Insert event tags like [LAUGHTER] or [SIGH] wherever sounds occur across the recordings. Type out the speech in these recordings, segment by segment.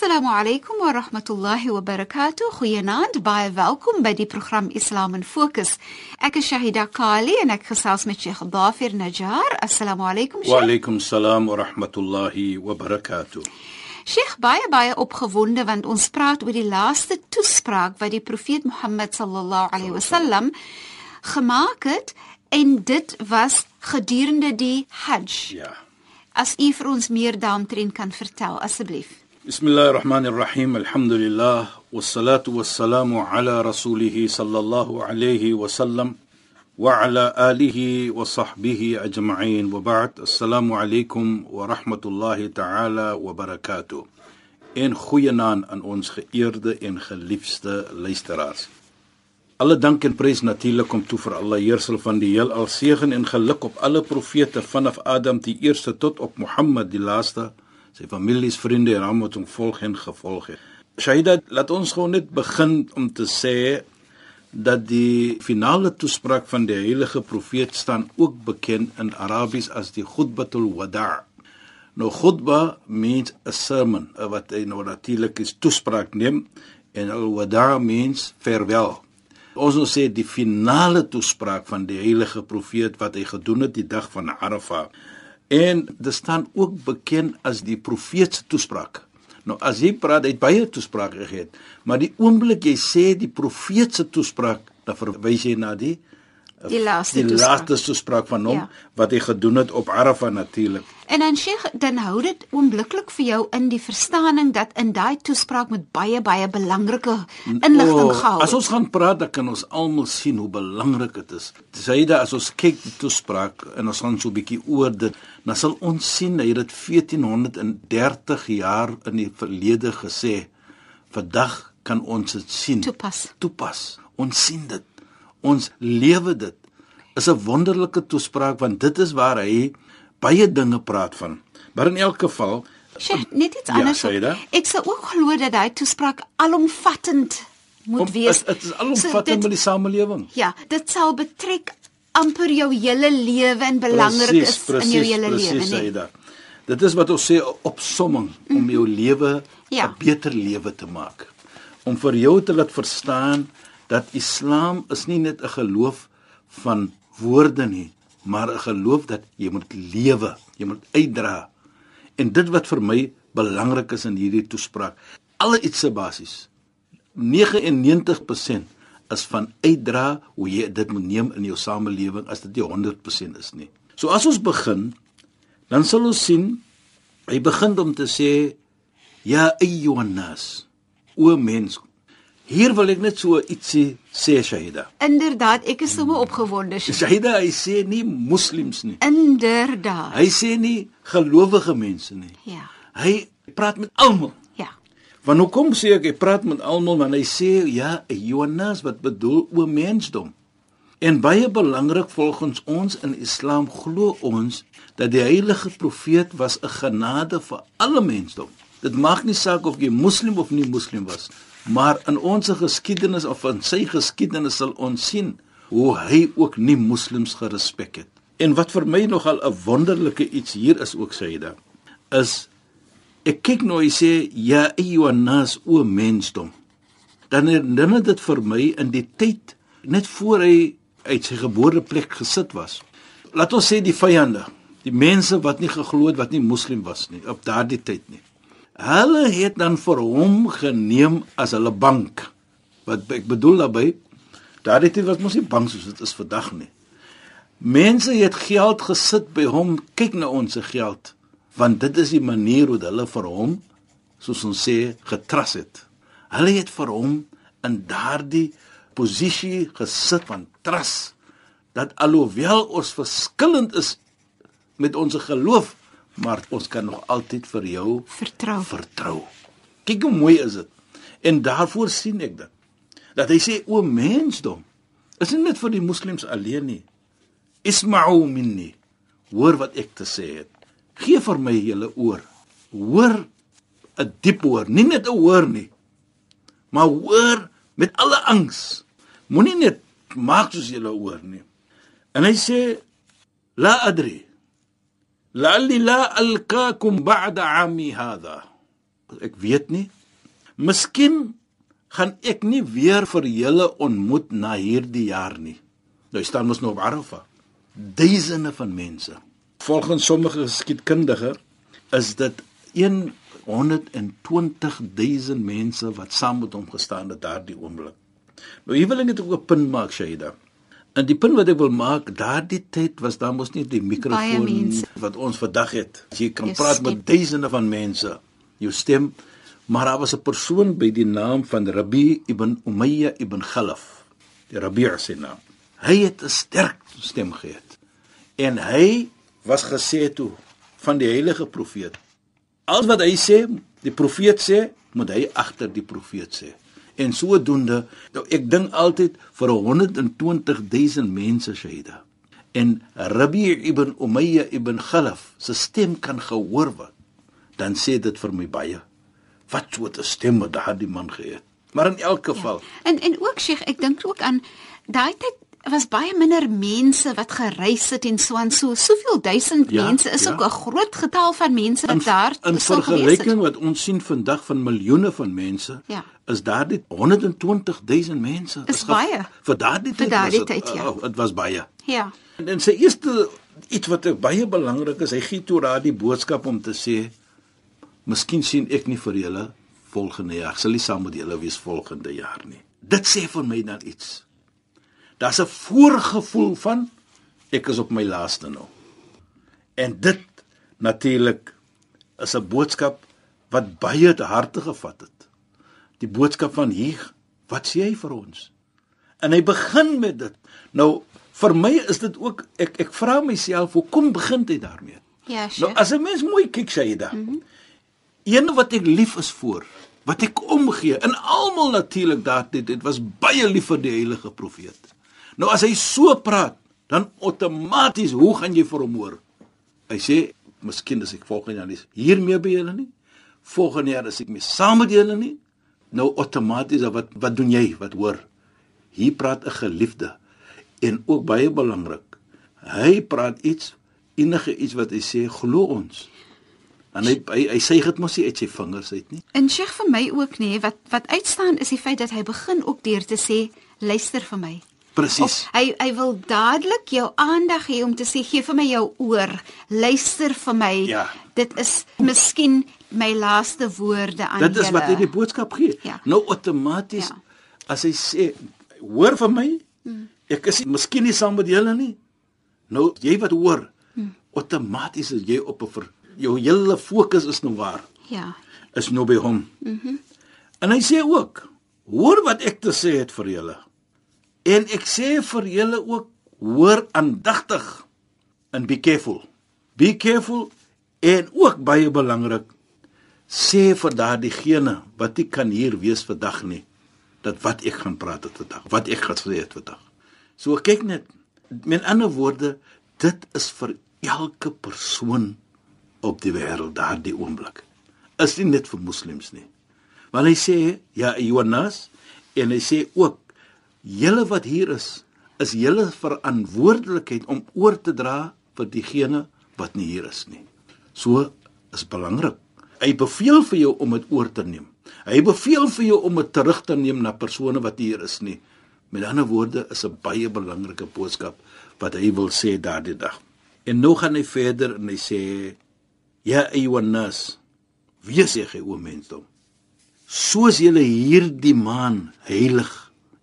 Assalamu alaykum wa rahmatullahi wa barakatuh. Goeienaand, baie welkom by die program Islam in Fokus. Ek is Shahida Kali en ek gesels met Sheikh Dafir Najjar. Assalamu alaykum. Wa alaykum salaam wa rahmatullahi wa barakatuh. Sheikh baie baie opgewonde want ons praat oor die laaste toespraak wat die profeet Mohammed sallallahu alayhi wasallam gemaak het en dit was gedurende die Hajj. Ja. As u vir ons meer daaromtrent kan vertel asseblief. بسم الله الرحمن الرحيم الحمد لله والصلاة والسلام على رسوله صلى الله عليه وسلم وعلى آله وصحبه أجمعين وبعد السلام عليكم ورحمة الله تعالى وبركاته En goeie naam aan ons geëerde en geliefde luisteraars. Alle dank en prys natuurlik kom toe vir Allah Heersel van die heelal seën en geluk op alle profete vanaf Adam die eerste tot op Mohammed die laaste sy families, vriende en almal wat hom volg en gevolg het. Shaida, laat ons gou net begin om te sê dat die finale toespraak van die heilige profeet staan ook bekend in Arabies as die Khutbatul Wada'. Nou khutba means a sermon, wat hy nou natuurlik is toespraak neem en al-wada' means farewell. Ons wil sê die finale toespraak van die heilige profeet wat hy gedoen het die dag van Arafah. En dit staan ook bekend as die profeet se toespraak. Nou as jy praat, hy het baie toesprake gegee, maar die oomblik jy sê die profeet se toespraak, dan verwys jy na die Die laaste die laaste toespraak van hom Ja. wat hy gedoen het op Arafah natuurlik. En dan Sheikh, dan hou dit oombliklik vir jou in die verstaaning dat in daai toespraak met baie baie belangrike inligting gehou. Oh, as ons gaan praat, dan kan ons almal sien hoe belangrik dit is. Syde as ons kyk die toespraak en ons gaan so 'n bietjie oor dit, dan sal ons sien hy het dit 1430 jaar in die verlede gesê. Vandag kan ons dit sien. Toepas. Toepas. Ons sien dit. Ons lewe dit. Is 'n wonderlike toespraak want dit is waar hy baie dinge praat van. Maar in elk geval Sheikh, net iets Ja, anders. Saida. Ek sou ook glo dat daai toespraak alomvattend moet om, wees. is, dit is alomvattend dit- met die samelewing. Ja, dit sal betrek amper jou hele lewe en belangrik is in jou hele lewe, nee. Dit is wat ons sê opsomming om jou lewe 'n Ja. beter lewe te maak. Om vir jou te laat verstaan dat Islam is nie net 'n geloof van woorde nie, maar 'n geloof dat jy moet lewe, jy moet uitdra. En dit wat vir my belangrik is in hierdie toespraak, alle iets se basies. 99% is van uitdra hoe jy dit moet neem in jou samelewing as dit nie 100% is nie. So as ons begin, dan sal ons sien hy begin om te sê ja ayyuhannas o mens. Hier wil ek net so ietsie sê Shahida. Inderdaad, ek is sommer opgewonde. Shahida hy sê nie moslems nie. Inderdaad. Hy sê nie gelowige mense nie. Ja. Hy praat met almal. Ja. Want hoekom sê ek hy praat met almal want hy sê ja, Jonas wat bedoel o mensdom. En baie belangrik volgens ons in Islam glo ons dat die heilige profeet was 'n genade vir alle mensdom. Dit maak nie saak of jy moslim of nie moslim was, maar in ons geskiedenis of in sy geskiedenis sal ons sien hoe hy ook nie moslems gerespek het. En wat vir my nogal 'n wonderlike iets hier is ook Saida, is Ek kyk nou hy sê ja ayyuhannas o mensdom. Dan herinner dit vir my in die tyd net voor hy uit sy geboorteplek gesit was. Laat ons sê die vyande, die mense wat nie geglo het wat nie moslim was nie op daardie tyd nie. Hulle het dan vir hom geneem as hulle bank. Wat ek bedoel daarby, daardie tyd was mos nie bank soos dit is vandag nie. Mense het geld gesit by hom. Kyk na ons se geld, want dit is die manier hoe hulle vir hom soos ons sê, getrust het. Hulle het vir hom in daardie posisie gesit van trust dat alhoewel ons verskillend is met ons geloof, maar ons kan nog altyd vir jou Vertrou. vertrou. Kyk hoe mooi is dit. En daarvoor sien ek dit. Dat hy sê o mensdom, is nie net vir die moslems alleen nie. Isma'u minni. Hoor wat ek te sê het. Gee vir my julle oor. Hoor 'n diep hoor, nie net 'n hoor nie. Maar hoor met alle angs. Moenie net maak soos julle hoor nie. En hy sê la adri la'alli la alqaakum ba'da 'ami hadha. Ek weet nie. Miskien gaan ek nie weer vir julle ontmoet na hierdie jaar nie. Nou staan ons nou op Arafah. Duisende van mense. Volgens sommige geskiedkundiges is dit 120000 mense wat saam met hom gestaan het daardie oomblik. Nou ek net ook 'n punt maak, Shaida. En die punt wat ek wil maak, daardie tyd was daar mos nie die mikrofoon wat ons vandag het. Jy kan Jou praat stem. met duisende van mense. Jou stem, maar daar was 'n persoon by die naam van Rabi ibn Umayya ibn Khalaf. Die Rabi' se naam. Hy het 'n sterk stem gehad. En hy was gesê toe van die heilige profeet. Alles wat hy sê, die profeet sê, moet hy agter die profeet sê. En sodoende, nou ek dink altyd vir 120000 mense Shaida. En Rabi' ibn Umayya ibn Khalaf se stem kan gehoor word. Dan sê dit vir my baie. Wat so 'n stem het daardie man gehad. Maar in elk geval, En en ook Sheikh, ek dink ook aan daai tyd was baie minder mense wat gereis het en so aan so soveel duisend Ja, mense is ja. ook 'n groot getal van mense wat in, daar in vergelyking wat ons sien vandag van miljoene van mense, Ja. Is daardie 120000 mense. Is ge- baie. Vir daardie Vir tyd daardie was dit, tyd, ja. oh, dit was baie. Ja. En, en sy eerste iets wat baie belangrik is, hy gee toe daardie boodskap om te sê, miskien sien ek nie vir julle volgende jaar, sal nie saam met julle wees volgende jaar nie. Dit sê vir my dan iets. Daar's 'n voorgevoel van ek is op my laaste nou. En dit natuurlik is 'n boodskap wat baie te harte gevat het. Die boodskap van hier, wat sê hy vir ons? En hy begin met dit. Nou vir my is dit ook ek ek vra myself hoekom begin hy daarmee? Ja, Nou Sheikh. as 'n mens mooi kyk Shaida. Mm -hmm. Een wat ek lief is voor, wat ek omgee en almal natuurlik daardie dit was baie lief vir die heilige profeet. Nou as hy so praat, dan outomaties hoe gaan jy vir hom hoor? Hy sê miskien as ek volgende jaar nie hiermee by julle nie. Volgende jaar as ek mee saam met julle nie. Nou outomaties wat wat doen jy? Wat hoor? Hier praat 'n geliefde en ook baie belangrik. Hy praat iets enige iets wat hy sê, glo ons. En hy hy, hy sê dit mos nie uit sy vingers uit nie. En Sheikh vir my ook nê, wat wat uitstaan is die feit dat hy begin ook deur te sê luister vir my. Presies. Hy hy wil dadelik jou aandag hê om te sê gee vir my jou oor, luister vir my. Ja. Dit is miskien my laaste woorde aan Dit is wat hy julle. die boodskap gee. Ja. Nou outomaties Ja. as hy sê hoor vir my, ek is miskien nie saam met julle nie. Nou jy wat hoor, outomaties is jy op 'n jou hele fokus is nou waar. Ja. is nou by hom. Mhm. Mm en hy sê ook: "Hoor wat ek te sê het vir julle." En ek sê vir julle ook: "Hoor aandagtig and be careful." Be careful en ook baie belangrik sê vir daardie wat nie kan hier wees vandag nie dat wat ek gaan praat het vandag, wat ek gaan sê het vandag. So kyk net, met ander woorde, dit is vir elke persoon op die wêreld daardie oomblik. Is nie net vir moslems nie. Want hy sê ja, Jonas en hy sê ook julle wat hier is, is julle verantwoordelikheid om oor te dra vir diegene wat nie hier is nie. So is belangrik. Hy beveel vir jou om dit oor te neem. Hy beveel vir jou om dit terug te neem na persone wat hier is nie. Met ander woorde is 'n baie belangrike boodskap wat hy wil sê daardie dag. En nou gaan hy verder en hy sê ja ayyuhannas wees jy o mensdom soos julle hierdie maan heilig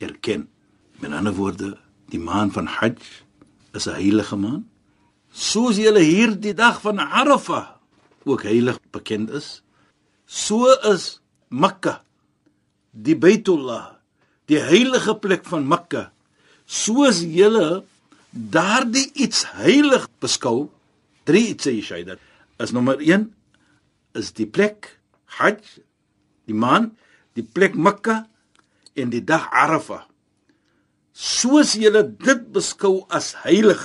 erken. Met ander woorde, die maan van Hajj is 'n heilige maan. Soos julle hierdie dag van Arafah ook heilig bekend is, So is Mekka, die Baitullah, die heilige plek van Mekka, soos julle daardie iets heilig beskou, drie iets sê jy dit is nommer 1 is die plek Hajj, die maan, die plek Mekka en die dag Arafah. Soos julle dit beskou as heilig,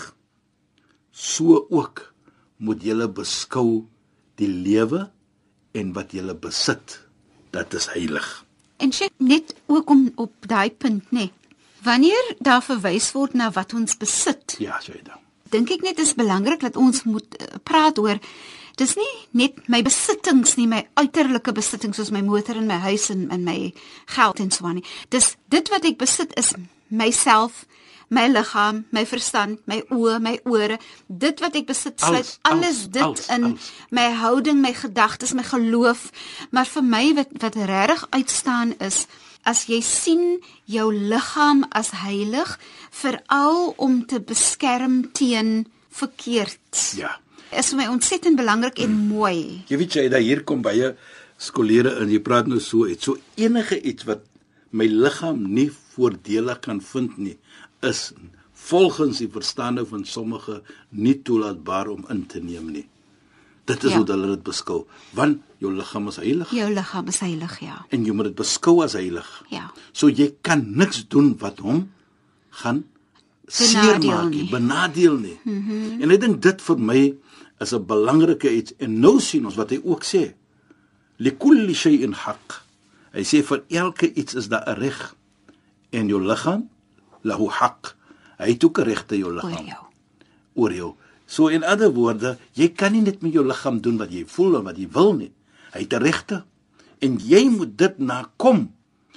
so ook moet julle beskou die lewe en wat julle besit. Dit is heilig. En sê net ook om op daai punt nê. Wanneer daar verwys word na wat ons besit, Ja, dit. dink ek net is belangrik dat ons moet uh, praat oor dis nie net my besittings nie, my uiterlike besittings soos my motor en my huis en, en my geld en so aan nie. Dis dit wat ek besit is myself, my liggaam, my verstand, my oë, my ore. Dit wat ek besit sluit Alles, alles, dit alles, in alles. my houding, my gedagtes, my geloof. Maar vir my wat wat regtig uitstaan is as jy sien jou liggaam as heilig veral om te beskerm teen verkeerd. Ja. Is vir my ontsettend belangrik en mooi. Jy weet jy dat hier kom baie skoolleere en jy praat nou so iets. So enige iets wat my liggaam nie voordelig kan vind nie, is volgens die verstande van sommige nie toelaatbaar om in te neem nie. Dit is Ja. hoe hulle dit beskou, want jou liggaam is heilig Jou liggaam is heilig, ja. en jy moet dit beskou as heilig. Ja. So jy kan niks doen wat hom gaan Benadeel seermaak nie, nie. benadeel nie. Mm -hmm. En ek dink dit vir my is 'n belangrike iets en nou sien ons wat hy ook sê. Likulli shay'in haqq. Hy sê vir elke iets is daar 'n reg en jou liggaam lahu haqq. Hy het ook 'n reg te jou Oor liggaam jou. oor jou. So in ander woorde, jy kan nie net met jou liggaam doen wat jy voel en wat jy wil nie. Hy het 'n regte en jy moet dit nakom.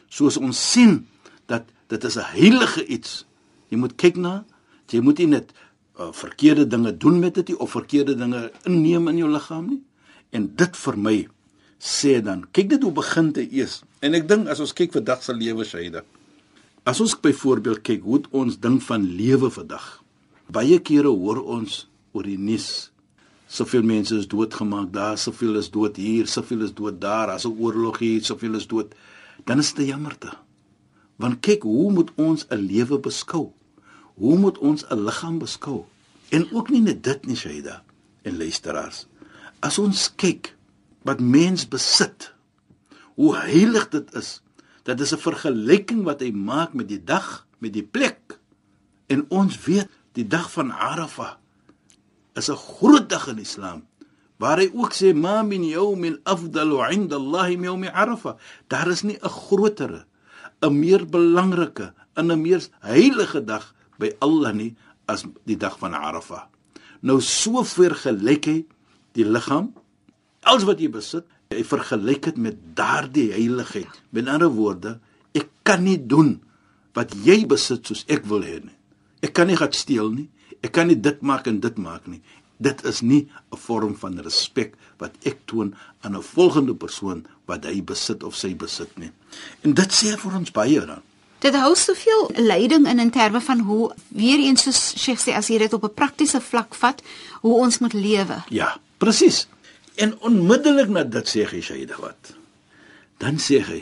Soos ons sien dat dit is 'n heilige iets. Jy moet kyk na, jy moet nie net uh, verkeerde dinge doen met dit nie of verkeerde dinge inneem in jou liggaam nie. En dit vir my sê dan, kyk dit hoe begin dit eers. En ek dink as ons kyk vandag se lewe Shaida. As ons byvoorbeeld kyk hoe ons ding van lewe vandag. Baie kere hoor ons oor die nuus. Soveel mense is doodgemaak daar, soveel is dood hier, soveel is dood daar, as 'n oorlog hier, soveel is dood. Dan is dit jammerte. Want kyk, hoe moet ons 'n lewe beskou? Hoe moet ons 'n liggaam beskou? En ook nie net dit nie, Shaida en luisteraars. As ons kyk wat mens besit, hoe heilig dit is. Dit is 'n vergelyking wat hy maak met die dag, met die plek. En ons weet die dag van Arafah is 'n groot dag in Islam waar hy ook sê ma min yawmin afdalu 'inda Allah min yawm Arafah. Daar is nie 'n grotere, 'n meer belangrike, 'n meer heilige dag by Allah nie as die dag van Arafah. Nou so vergelyk hy die liggaam, alles wat jy besit, hy vergelyk dit met daardie heiligheid. Met ander woorde, ek kan nie doen wat jy besit soos ek wil hê nie. Ek kan nie gaan steel nie. Ek kan nie dit maak en dit maak nie. Dit is nie 'n vorm van respek wat ek toon aan 'n volgende persoon wat hy besit of sy besit nie. En dit sê vir ons baie dan. Dit hou soveel leiding in in terme van hoe weer eens soos Sheikh sê as jy dit op 'n praktiese vlak vat, hoe ons moet lewe. Ja, presies. En onmiddellik na dit sê hy Shaida wat. Dan sê hy: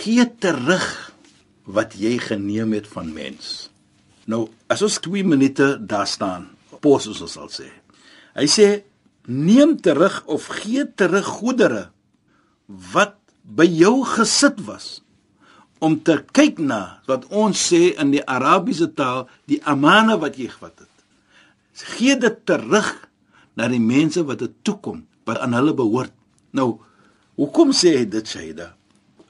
"Gee terug wat jy geneem het van mens." Nou, as ons 2 minute daar staan, pos ons sal sê. Hy sê: "Neem terug of gee terug goedere wat by jou gesit was." om te kyk na wat ons sê in die Arabiese taal die amana wat jy gevat het. Gee dit terug na die mense wat dit toekom, wat aan hulle behoort. Nou, hoekom sê hy dit Shaida?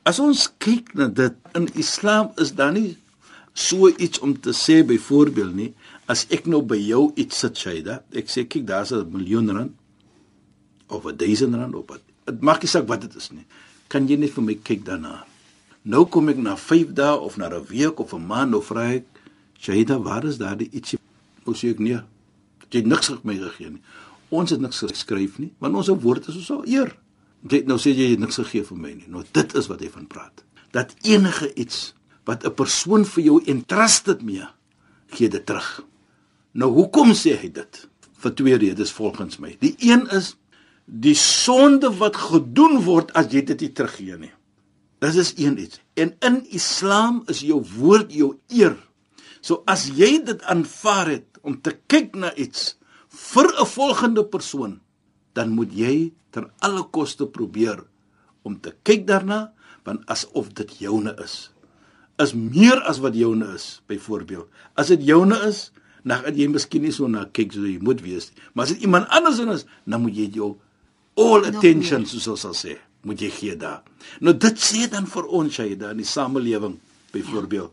As ons kyk na dit in Islam is daar nie so iets om te sê byvoorbeeld nie as ek nou by jou iets sit Shaida, ek sê kyk daar's 'n miljoen rand of 'n duisend rand op dit. Dit maak nie saak wat dit is nie. Kan jy net vir my kyk daarna? Nou kom ek na 5 dae of na 'n week of 'n maand of vra ek, Shaida, waar is daardie ietsie? Hoe sê ek nee? Jy het niks vir my gegee nie. Ons het niks geskryf nie, want ons woord is ons al eer. Jy nou sê jy het niks gegee vir my nie. Nou dit is wat hy van praat. Dat enige iets wat 'n persoon vir jou entrusted mee, gee dit terug. Nou hoekom sê hy dit? Vir twee redes volgens my. Die een is die sonde wat gedoen word as jy dit nie teruggee nie. Dis is een iets. En in Islam is jou woord jou eer. So as jy dit aanvaar het om te kyk na iets vir 'n volgende persoon, dan moet jy ter alle koste probeer om te kyk daarna want asof dit joune is. Is meer as wat joune is, byvoorbeeld. As dit joune is, dan gaan jy miskien nie so na kyk soos jy moet wees nie. Maar as dit iemand anders is, dan moet jy jou all attention soos ons sal sê moet jy gee daar. Nou dit sê dan vir ons jy daar in die samelewing byvoorbeeld.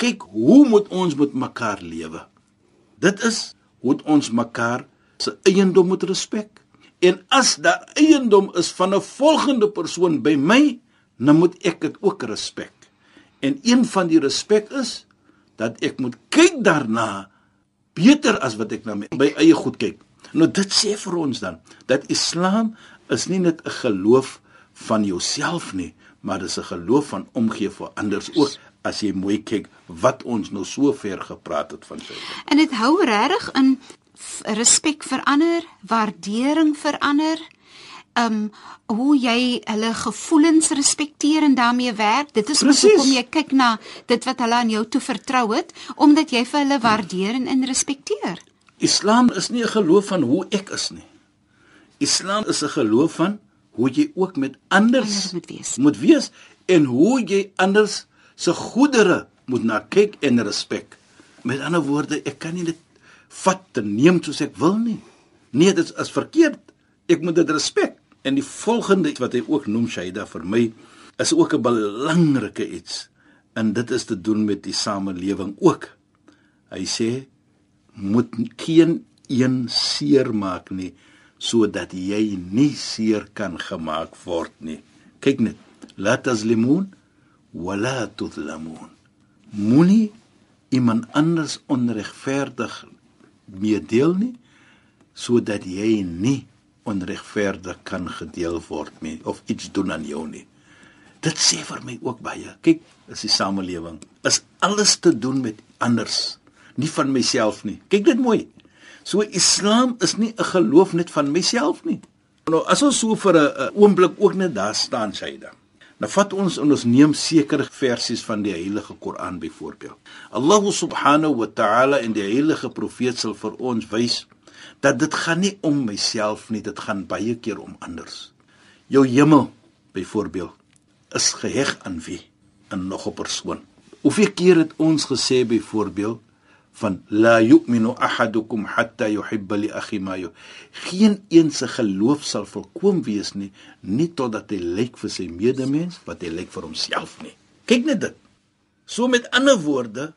Kyk hoe moet ons met mekaar lewe? Dit is hoe ons mekaar se eiendom moet respek. En as daar eiendom is van 'n volgende persoon by my, dan moet ek dit ook respek. En een van die respek is dat ek moet kyk daarna beter as wat ek na my, my eie goed kyk. Nou dit sê vir ons dan dat Islam is nie net 'n geloof van jouself nie, maar dis 'n geloof van omgee vir ander ook as jy mooi kyk wat ons nou so ver gepraat het van sy. En dit hou regtig in respek vir ander, waardering vir ander. Um hoe jy hulle gevoelens respekteer en daarmee werk. Dit is hoekom jy kyk na dit wat hulle aan jou toe vertrou het, omdat jy vir hulle waardeer en respekteer. Islam is nie 'n geloof van hoe ek is nie. Islam is 'n geloof van hoe jy ook met anders, anders moet wees. Moet wees en hoe jy anders se goedere moet na kyk en respek. Met ander woorde, ek kan nie dit vat te neem soos ek wil nie. Nee, dit is verkeerd. Ek moet dit respek. En die volgende wat hy ook noem Shaida vir my is ook 'n belangrike iets en dit is te doen met die samelewing ook. Hy sê moet geen een seer maak nie sodat jy nie seer kan gemaak word nie. Kyk net, la tazlimun wala tudlamun. Moenie iemand anders onregverdig meedeel nie sodat jy nie onregverdig kan gedeel word nie of iets doen aan jou nie. Dit sê vir my ook baie. Kyk, is die samelewing is alles te doen met anders nie van myself nie. Kyk dit mooi. So Islam is nie 'n geloof net van myself nie. Nou as ons so vir 'n oomblik ook net daar staan Shaida. Nou vat ons en ons neem sekere versies van die Heilige Koran byvoorbeeld. Allah subhanahu wa ta'ala en die heilige profeet sal vir ons wys dat dit gaan nie om myself nie, dit gaan baie keer om anders. Jou hemel byvoorbeeld is geheg aan wie? Aan nog 'n persoon. Hoeveel keer het ons gesê byvoorbeeld van la yu'minu ahadukum hatta yuhibba li akhi ma yu. Geen een se geloof sal volkoom wees nie, nie totdat hy lyk vir sy medemens wat hy lyk vir homself nie. Kyk net dit. So met ander woorde,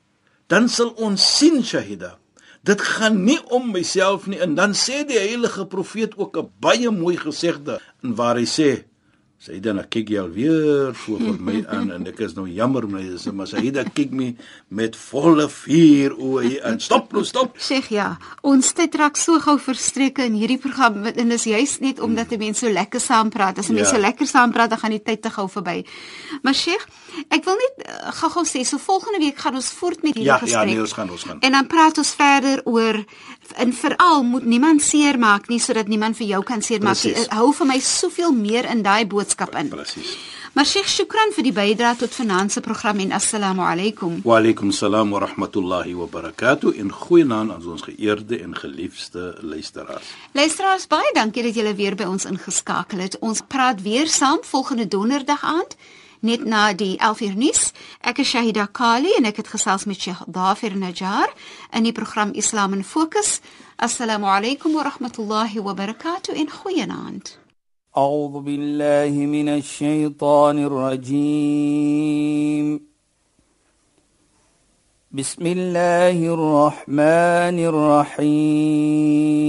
dan sal ons sien Shahida. Dit gaan nie om myself nie en dan sê die heilige profeet ook 'n baie mooi gesegde in waar hy sê Sy dan kyk jy alweer voor vir my [LAUGHS] aan en ek is nou jammer my is maar dan kyk my met volle vuur oë aan. Stop, nou stop. Sê ja, ons tyd raak so gou verstreke in hierdie program en dis juist net omdat die mense so lekker saam praat. As mense ja. so lekker saam praat, dan gaan die tyd te gou verby. Maar Sheikh, ek wil net uh, gou-gou sê, so volgende week gaan ons voort met hierdie ja, gesprek. Ja, ja, nee, ons gaan ons gaan. En dan praat ons verder oor en veral moet niemand seermaak nie sodat niemand vir jou kan seermaak nie. Hou vir my soveel meer in daai boodskap in. Presies. Maar Sheikh, shukran vir die bydrae tot finansie program en assalamu alaykum. Wa alaykum salaam wa rahmatullahi wa barakatuh. In goeie naam aan ons geëerde en geliefde luisteraars. Luisteraars, baie dankie dat julle weer by ons ingeskakel het. Ons praat weer saam volgende donderdag aand net na die 11 uur nuus. Ek is Shahida Kali en ek het gesels met Sheikh Dafir Najjar in die program Islam in Fokus. Assalamu alaykum wa rahmatullahi wa barakatuh. In goeie naam. أعوذ بالله من الشيطان الرجيم بسم الله الرحمن الرحيم